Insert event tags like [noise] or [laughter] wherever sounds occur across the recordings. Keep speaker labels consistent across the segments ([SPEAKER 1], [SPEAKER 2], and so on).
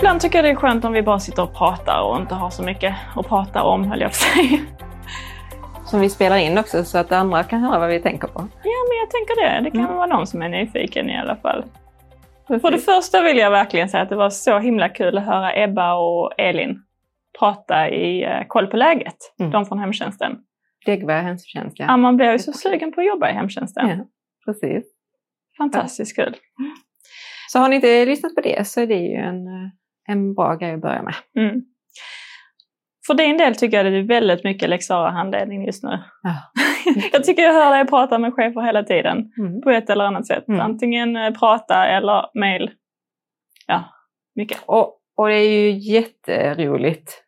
[SPEAKER 1] ibland tycker jag det är skönt om vi bara sitter och pratar och inte har så mycket att prata om, höll jag på säga.
[SPEAKER 2] Som vi spelar in också så att andra kan höra vad vi tänker på.
[SPEAKER 1] Ja, men jag tänker det. Det kan mm. vara någon som är nyfiken i alla fall. Precis. För det första vill jag verkligen säga att det var så himla kul att höra Ebba och Elin prata i uh, Koll på läget, mm. de från hemtjänsten.
[SPEAKER 2] Degberga hemtjänst, ja.
[SPEAKER 1] ja. Man blir ju så sugen på att jobba i hemtjänsten.
[SPEAKER 2] Ja, precis.
[SPEAKER 1] Fantastiskt kul.
[SPEAKER 2] Så har ni inte lyssnat på det så är det ju en, eh, en bra grej att börja med.
[SPEAKER 1] Mm. För din del tycker jag det är väldigt mycket lex handledning just nu. Ja. [laughs] jag tycker jag hör dig prata med chefer hela tiden mm. på ett eller annat sätt. Mm. Antingen eh, prata eller mail. Ja, mycket.
[SPEAKER 2] Och, och det är ju jätteroligt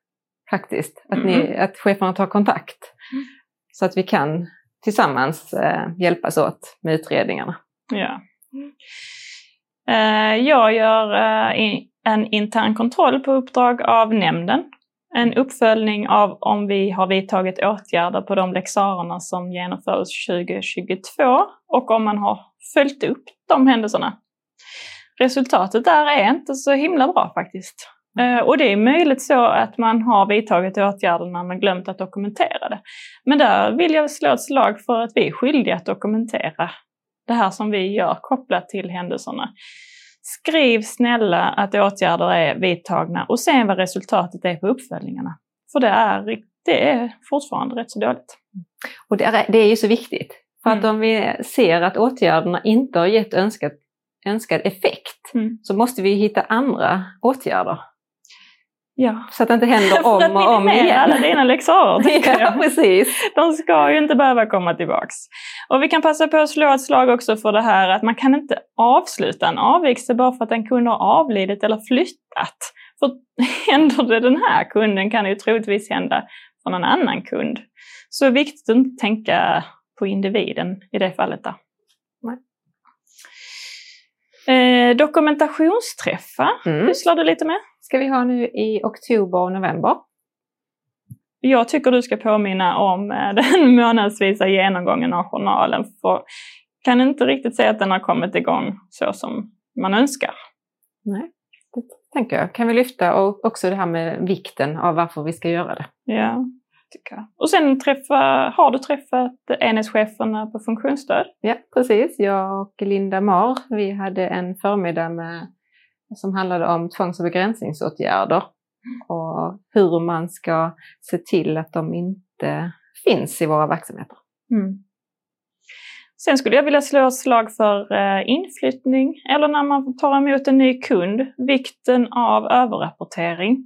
[SPEAKER 2] faktiskt att, ni, mm. att cheferna tar kontakt. Mm. Så att vi kan tillsammans eh, hjälpas åt med utredningarna.
[SPEAKER 1] Ja. Eh, jag gör eh, en intern kontroll på uppdrag av nämnden. En uppföljning av om vi har vidtagit åtgärder på de läxarerna som genomfördes 2022 och om man har följt upp de händelserna. Resultatet där är inte så himla bra faktiskt. Eh, och det är möjligt så att man har vidtagit åtgärderna men glömt att dokumentera det. Men där vill jag slå ett slag för att vi är skyldiga att dokumentera det här som vi gör kopplat till händelserna. Skriv snälla att åtgärder är vidtagna och sen vad resultatet är på uppföljningarna. För det är, det är fortfarande rätt så dåligt.
[SPEAKER 2] Och det är, det är ju så viktigt. För mm. att om vi ser att åtgärderna inte har gett önskat, önskad effekt mm. så måste vi hitta andra åtgärder.
[SPEAKER 1] Ja.
[SPEAKER 2] Så att det inte händer [laughs] om och om igen.
[SPEAKER 1] alla dina läxor, [laughs]
[SPEAKER 2] ja, precis.
[SPEAKER 1] De ska ju inte behöva komma tillbaks. Och vi kan passa på att slå ett slag också för det här att man kan inte avsluta en avvikelse bara för att en kund har avlidit eller flyttat. För [laughs] händer det den här kunden kan det ju troligtvis hända för någon annan kund. Så viktigt att inte tänka på individen i det fallet. Där. Eh, dokumentationsträffar mm. pysslar du lite med?
[SPEAKER 2] Ska vi ha nu i oktober och november.
[SPEAKER 1] Jag tycker du ska påminna om eh, [laughs] den månadsvisa genomgången av journalen. För kan inte riktigt säga att den har kommit igång så som man önskar.
[SPEAKER 2] Nej, det tänker jag. Kan vi lyfta och också det här med vikten av varför vi ska göra det.
[SPEAKER 1] Ja, tycker jag. Och sen träffa, har du träffat enhetscheferna på funktionsstöd?
[SPEAKER 2] Ja, precis. Jag och Linda Mar, vi hade en förmiddag med som handlade om tvångs och begränsningsåtgärder och hur man ska se till att de inte finns i våra verksamheter. Mm.
[SPEAKER 1] Sen skulle jag vilja slå ett slag för eh, inflyttning eller när man tar emot en ny kund, vikten av överrapportering.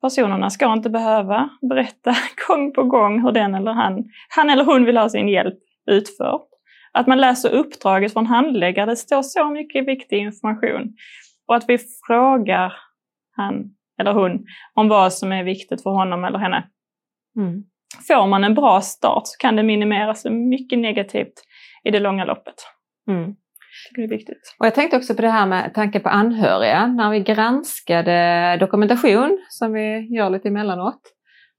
[SPEAKER 1] Personerna ska inte behöva berätta [laughs] gång på gång hur den eller han, han eller hon vill ha sin hjälp utförd. Att man läser uppdraget från handläggare, det står så mycket viktig information. Och att vi frågar han eller hon om vad som är viktigt för honom eller henne. Mm. Får man en bra start så kan det minimeras mycket negativt i det långa loppet. Mm. Det är viktigt.
[SPEAKER 2] Och jag tänkte också på det här med tanke på anhöriga. När vi granskade dokumentation, som vi gör lite emellanåt,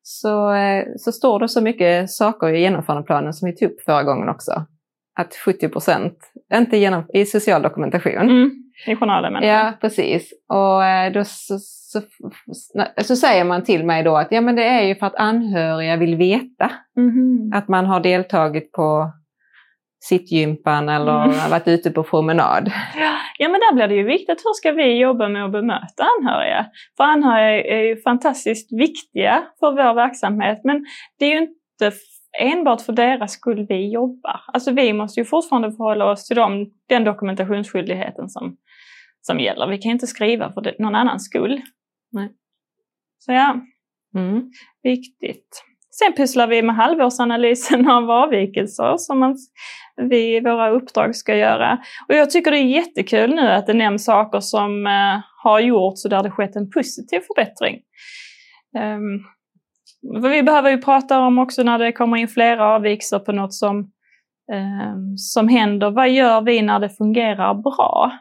[SPEAKER 2] så, eh, så står det så mycket saker i genomförandeplanen som vi tog upp förra gången också. Att 70 procent, inte genom, i social dokumentation,
[SPEAKER 1] mm i journalen. Men.
[SPEAKER 2] Ja, precis. Och eh, då så, så, så, säger man till mig då att ja, men det är ju för att anhöriga vill veta mm. att man har deltagit på sittgympan eller mm. varit ute på promenad.
[SPEAKER 1] Ja, men där blir det ju viktigt. Hur ska vi jobba med att bemöta anhöriga? För anhöriga är ju fantastiskt viktiga för vår verksamhet, men det är ju inte enbart för deras skull vi jobbar. Alltså vi måste ju fortfarande förhålla oss till dem, den dokumentationsskyldigheten som, som gäller. Vi kan inte skriva för någon annans skull.
[SPEAKER 2] Nej.
[SPEAKER 1] Så ja, mm. viktigt. Sen pysslar vi med halvårsanalysen av avvikelser som vi i våra uppdrag ska göra. Och jag tycker det är jättekul nu att det nämns saker som eh, har gjorts och där det skett en positiv förbättring. Um, vi behöver ju prata om också när det kommer in flera avvikelser på något som, eh, som händer. Vad gör vi när det fungerar bra?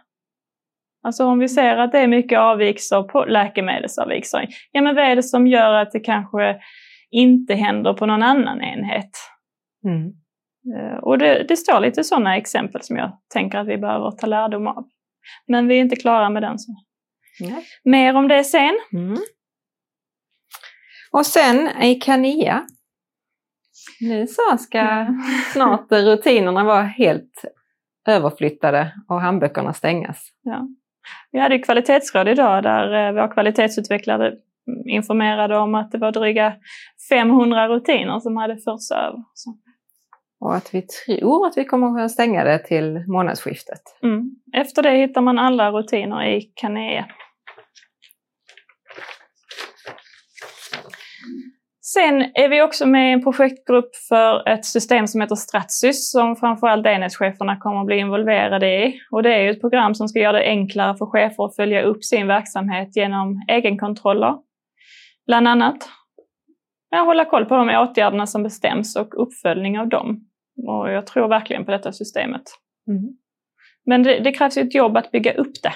[SPEAKER 1] Alltså om vi ser att det är mycket avvikelser på läkemedelsavvikelser, ja men vad är det som gör att det kanske inte händer på någon annan enhet? Mm. Eh, och det, det, står lite sådana exempel som jag tänker att vi behöver ta lärdom av. Men vi är inte klara med den. Så.
[SPEAKER 2] Nej.
[SPEAKER 1] Mer om det sen.
[SPEAKER 2] Mm. Och sen i Kania. Nu så ska snart rutinerna vara helt överflyttade och handböckerna stängas.
[SPEAKER 1] Ja. Vi hade kvalitetsråd idag där eh, vår kvalitetsutvecklare informerade om att det var dryga 500 rutiner som hade förts över. Så.
[SPEAKER 2] Och att vi tror att vi kommer att kunna stänga det till månadsskiftet.
[SPEAKER 1] Mm. Efter det hittar man alla rutiner i Canea. Sen är vi också med i en projektgrupp för ett system som heter Stratsys som framförallt enhetscheferna kommer att bli involverade i. Och det är ett program som ska göra det enklare för chefer att följa upp sin verksamhet genom egenkontroller. Bland annat ja, hålla koll på de åtgärderna som bestäms och uppföljning av dem. Och jag tror verkligen på detta systemet.
[SPEAKER 2] Mm.
[SPEAKER 1] Men det, det krävs ju ett jobb att bygga upp det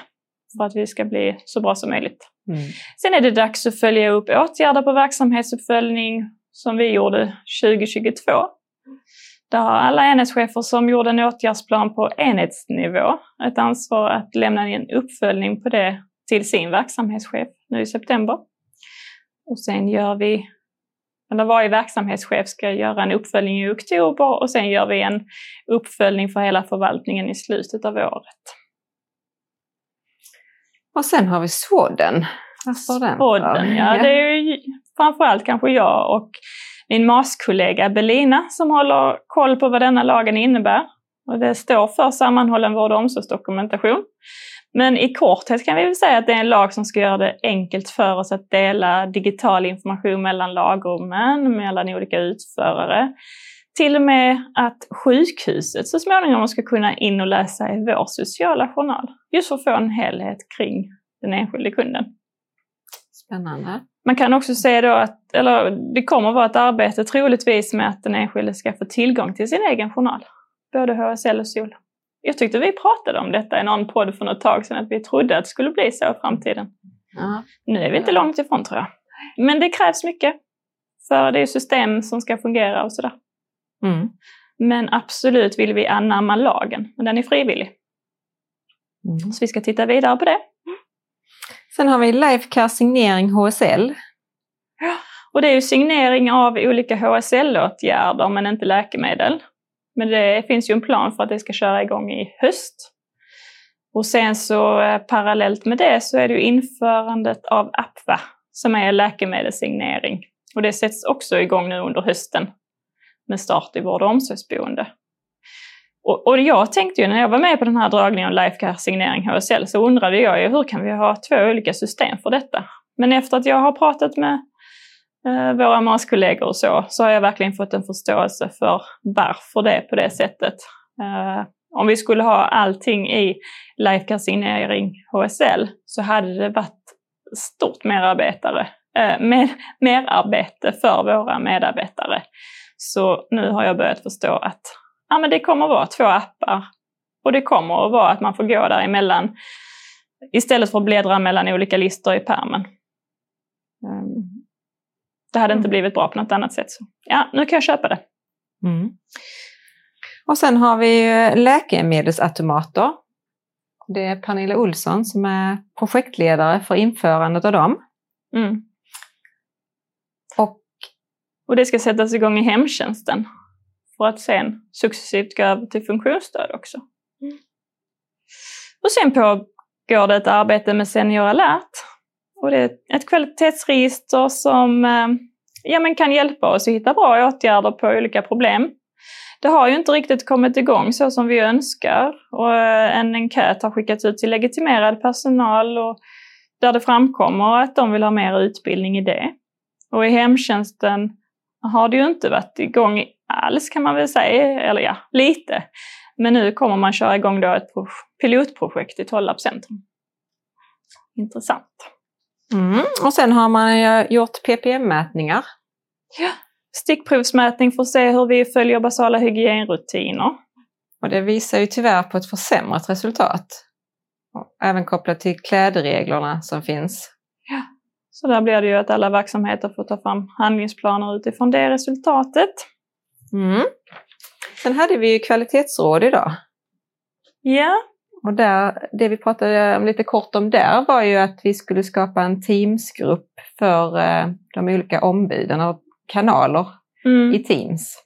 [SPEAKER 1] för att vi ska bli så bra som möjligt.
[SPEAKER 2] Mm.
[SPEAKER 1] Sen är det dags att följa upp åtgärder på verksamhetsuppföljning som vi gjorde 2022. Där har alla enhetschefer som gjorde en åtgärdsplan på enhetsnivå ett ansvar att lämna en uppföljning på det till sin verksamhetschef nu i september. Och sen gör vi, eller varje verksamhetschef ska göra en uppföljning i oktober och sen gör vi en uppföljning för hela förvaltningen i slutet av året.
[SPEAKER 2] Och sen har vi Swodden. Vad står den?
[SPEAKER 1] Podden, ja. Det är ju framförallt kanske jag och min MAS-kollega Belina som håller koll på vad denna lagen innebär. Och det står för sammanhållen vård och omsorgsdokumentation. Men i korthet kan vi väl säga att det är en lag som ska göra det enkelt för oss att dela digital information mellan lagrummen, mellan olika utförare. Till och med att sjukhuset så småningom ska kunna in och läsa i vår sociala journal. Just för att få en helhet kring den enskilde kunden.
[SPEAKER 2] Spännande.
[SPEAKER 1] Man kan också se då att, eller det kommer vara ett arbete troligtvis med att den enskilde ska få tillgång till sin egen journal. Både HSL och SOL. Jag tyckte vi pratade om detta i någon podd för något tag sedan, att vi trodde att det skulle bli så i framtiden.
[SPEAKER 2] Ja.
[SPEAKER 1] Nu är vi inte långt ifrån tror jag. Men det krävs mycket. För det är system som ska fungera och sådär.
[SPEAKER 2] Mm.
[SPEAKER 1] Men absolut vill vi anamma lagen, men den är frivillig.
[SPEAKER 2] Mm.
[SPEAKER 1] Så vi ska titta vidare på det.
[SPEAKER 2] Sen har vi Lifecare signering HSL.
[SPEAKER 1] Och det är ju signering av olika HSL-åtgärder men inte läkemedel. Men det finns ju en plan för att det ska köra igång i höst. Och sen så eh, parallellt med det så är det ju införandet av APVA som är läkemedelssignering. Och det sätts också igång nu under hösten med start i vård och omsorgsboende. Och, och jag tänkte ju när jag var med på den här dragningen om Lifecare signering HSL så undrade jag ju hur kan vi ha två olika system för detta? Men efter att jag har pratat med eh, våra MAS-kollegor och så, så har jag verkligen fått en förståelse för varför det är på det sättet. Eh, om vi skulle ha allting i Lifecare signering HSL så hade det varit stort merarbetare, eh, med, merarbete för våra medarbetare. Så nu har jag börjat förstå att ja, men det kommer att vara två appar. Och det kommer att vara att man får gå däremellan istället för att bläddra mellan olika listor i pärmen. Um, det hade inte
[SPEAKER 2] Mm.
[SPEAKER 1] blivit bra på något annat sätt. Så. Ja, nu kan jag köpa det.
[SPEAKER 2] Mm. Och sen har vi ju läkemedelsautomater. Det är Pernilla Olsson som är projektledare för införandet av dem.
[SPEAKER 1] Mm.
[SPEAKER 2] Och
[SPEAKER 1] det ska sättas igång i hemtjänsten. För att sen successivt gå över till funktionsstöd också. Och sen pågår det ett arbete med Senior alert. Och det är ett kvalitetsregister som eh, ja, men kan hjälpa oss att hitta bra åtgärder på olika problem. Det har ju inte riktigt kommit igång så som vi önskar. Och eh, en enkät har skickats ut till legitimerad personal och där det framkommer att de vill ha mer utbildning i det. Och i hemtjänsten har det ju inte varit igång alls kan man väl säga, eller ja, lite. Men nu kommer man köra igång då ett pro- pilotprojekt i Tollarp centrum. Intressant.
[SPEAKER 2] Mm. Och sen har man gjort ppm-mätningar.
[SPEAKER 1] Stickprovsmätning för att se hur vi följer basala hygienrutiner.
[SPEAKER 2] Och det visar ju tyvärr på ett försämrat resultat. Även kopplat till klädreglerna som finns.
[SPEAKER 1] Så där blir det ju att alla verksamheter får ta fram handlingsplaner utifrån det resultatet.
[SPEAKER 2] Mm. Sen hade vi ju kvalitetsråd idag.
[SPEAKER 1] Ja,
[SPEAKER 2] Och där, det vi pratade om lite kort om där var ju att vi skulle skapa en Teamsgrupp för eh, de olika ombuden och kanaler
[SPEAKER 1] Mm.
[SPEAKER 2] i Teams.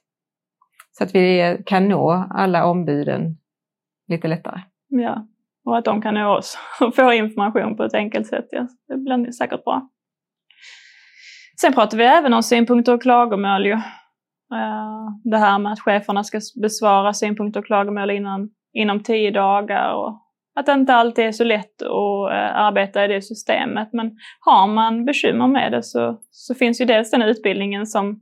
[SPEAKER 2] Så att vi kan nå alla ombuden lite lättare.
[SPEAKER 1] Ja, och att de kan nå oss och få information på ett enkelt sätt. Ja. Det blir säkert bra. Sen pratar vi även om synpunkter och klagomål. Ju. Eh, Det här med att cheferna ska besvara synpunkter och klagomål innan, inom tio dagar. Och att det inte alltid är så lätt att eh, arbeta i det systemet. Men har man bekymmer med det så, så finns ju dels den utbildningen som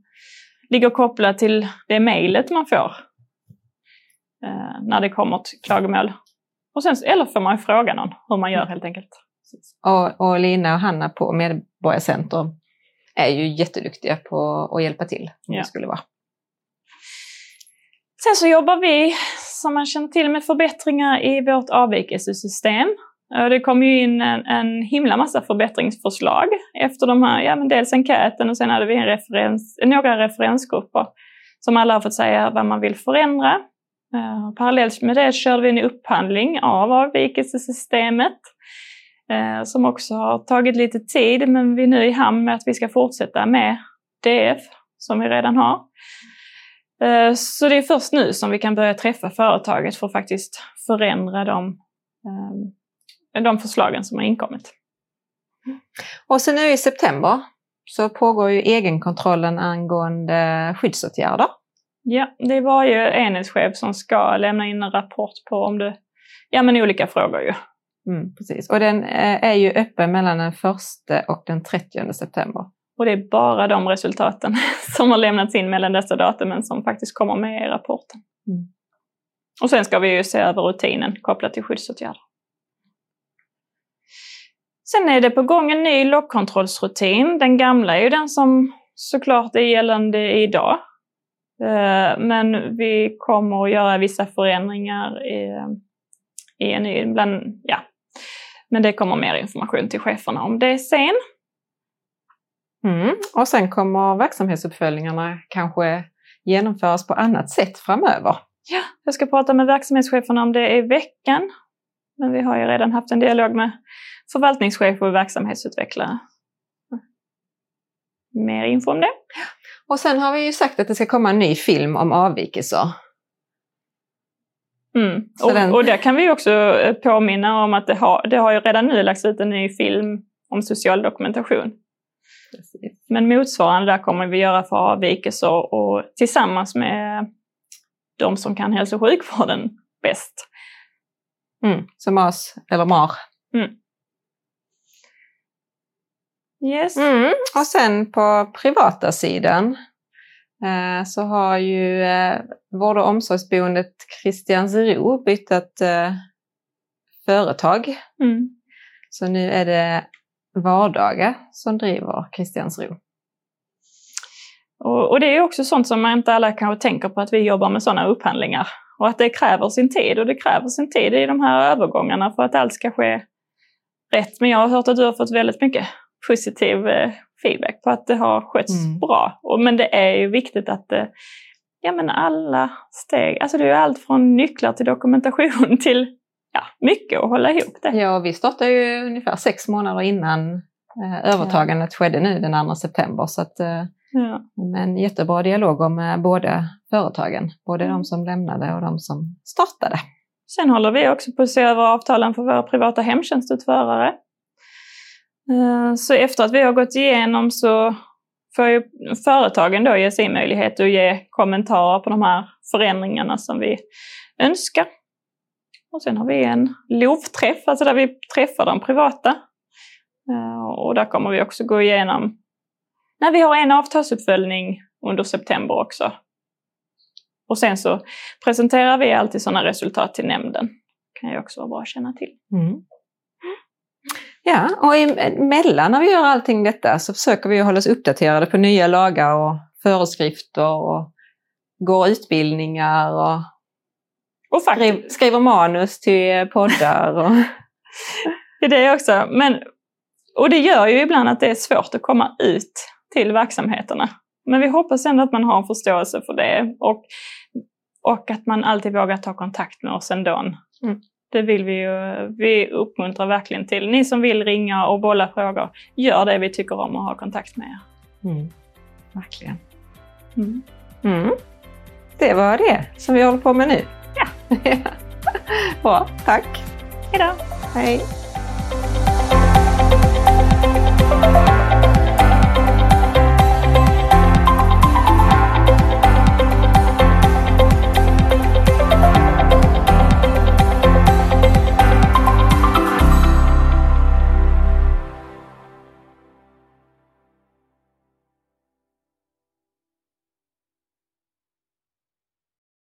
[SPEAKER 1] ligger kopplad till det mejlet man får eh, när det kommer till klagomål. Och sen, eller får man fråga någon hur man gör helt enkelt.
[SPEAKER 2] Och, och Lina och Hanna på Medborgarcenter är ju jätteduktiga på att hjälpa till
[SPEAKER 1] Ja.
[SPEAKER 2] det skulle vara.
[SPEAKER 1] Sen så jobbar vi, som man känner till, med förbättringar i vårt avvikelsesystem. Det kom ju in en, en himla massa förbättringsförslag efter de här, ja men dels enkäten och sen hade vi en referens, några referensgrupper som alla har fått säga vad man vill förändra. Eh, parallellt med det körde vi en upphandling av avvikelsesystemet som också har tagit lite tid men vi är nu i hamn med att vi ska fortsätta med DF som vi redan har. Eh, Så det är först nu som vi kan börja träffa företaget för att faktiskt förändra de, eh, de förslagen som har inkommit.
[SPEAKER 2] Och sen nu i september så pågår ju egenkontrollen angående skyddsåtgärder.
[SPEAKER 1] Ja, det är varje enhetschef som ska lämna in en rapport på om det, ja men olika frågor ju.
[SPEAKER 2] Mm, precis. Och den eh, är ju öppen mellan den 1 och den 30 september.
[SPEAKER 1] Och det är bara de resultaten [laughs] som har lämnats in mellan dessa datumen som faktiskt kommer med i rapporten.
[SPEAKER 2] Mm.
[SPEAKER 1] Och sen ska vi ju se över rutinen kopplat till skyddsåtgärder. Sen är det på gång en ny lockkontrollsrutin. Den gamla är ju den som såklart är gällande idag. Eh, Men vi kommer att göra vissa förändringar i, i en ny, bland, ja. Men det kommer mer information till cheferna om det sen.
[SPEAKER 2] Mm. Och sen kommer verksamhetsuppföljningarna kanske genomföras på annat sätt framöver.
[SPEAKER 1] Ja, jag ska prata med verksamhetscheferna om det i veckan. Men vi har ju redan haft en dialog med förvaltningschefer och verksamhetsutvecklare. Mer info om det.
[SPEAKER 2] Och sen har vi ju sagt att det ska komma en ny film om avvikelser.
[SPEAKER 1] Mm. Och,
[SPEAKER 2] den-
[SPEAKER 1] och där kan vi också eh, påminna om att det har, det har ju redan nu lagts ut en ny film om social dokumentation. Men motsvarande där kommer vi göra för avvikelser och tillsammans med de som kan hälso och sjukvården bäst.
[SPEAKER 2] Mm. Så MAS, eller MAR.
[SPEAKER 1] Yes.
[SPEAKER 2] Mm. Och sen på privata sidan så har ju eh, vård och omsorgsboendet Christiansro bytt eh, företag.
[SPEAKER 1] Mm.
[SPEAKER 2] Så nu är det Vardaga som driver Christiansro.
[SPEAKER 1] Och, och det är också sånt som man inte alla kanske tänker på att vi jobbar med sådana upphandlingar. Och att det kräver sin tid och det kräver sin tid i de här övergångarna för att allt ska ske rätt. Men jag har hört att du har fått väldigt mycket positiv eh, feedback på att det har skötts
[SPEAKER 2] Mm.
[SPEAKER 1] bra. Och, men det är ju viktigt att eh, ja, men alla steg, alltså det är ju allt från nycklar till dokumentation [laughs] till ja, mycket att hålla ihop det.
[SPEAKER 2] Ja, vi startade ju ungefär sex månader innan eh, övertagandet skedde nu den 2 september. Så att, eh,
[SPEAKER 1] Ja.
[SPEAKER 2] men jättebra dialoger med båda företagen. Både
[SPEAKER 1] Mm.
[SPEAKER 2] de som lämnade och de som startade.
[SPEAKER 1] Sen håller vi också på att se över avtalen för våra privata hemtjänstutförare. Eh, så efter att vi har gått igenom så får ju företagen då ge sin möjlighet att ge kommentarer på de här förändringarna som vi önskar. Och sen har vi en LOV-träff, alltså där vi träffar de privata. Eh, och där kommer vi också gå igenom, när vi har en avtalsuppföljning under september också. Och sen så presenterar vi alltid sådana resultat till nämnden. Det kan ju också vara bra att känna till.
[SPEAKER 2] Mm. Ja, och emellan när vi gör allting detta så försöker vi hålla oss uppdaterade på nya lagar och föreskrifter och går utbildningar och
[SPEAKER 1] Och
[SPEAKER 2] skriv, skriver manus till poddar. Och, [laughs]
[SPEAKER 1] det är det också. Men, och det gör ju ibland att det är svårt att komma ut till verksamheterna. Men vi hoppas ändå att man har en förståelse för det och, och att man alltid vågar ta kontakt med oss ändå.
[SPEAKER 2] Mm.
[SPEAKER 1] Det vill vi ju, vi uppmuntrar verkligen till. Ni som vill ringa och bolla frågor, gör det vi tycker om att ha kontakt med er.
[SPEAKER 2] Mm. Verkligen.
[SPEAKER 1] Mm.
[SPEAKER 2] Mm. Det var det som vi håller på med nu.
[SPEAKER 1] Ja. [laughs]
[SPEAKER 2] Bra, tack.
[SPEAKER 1] Hejdå!
[SPEAKER 2] Hej.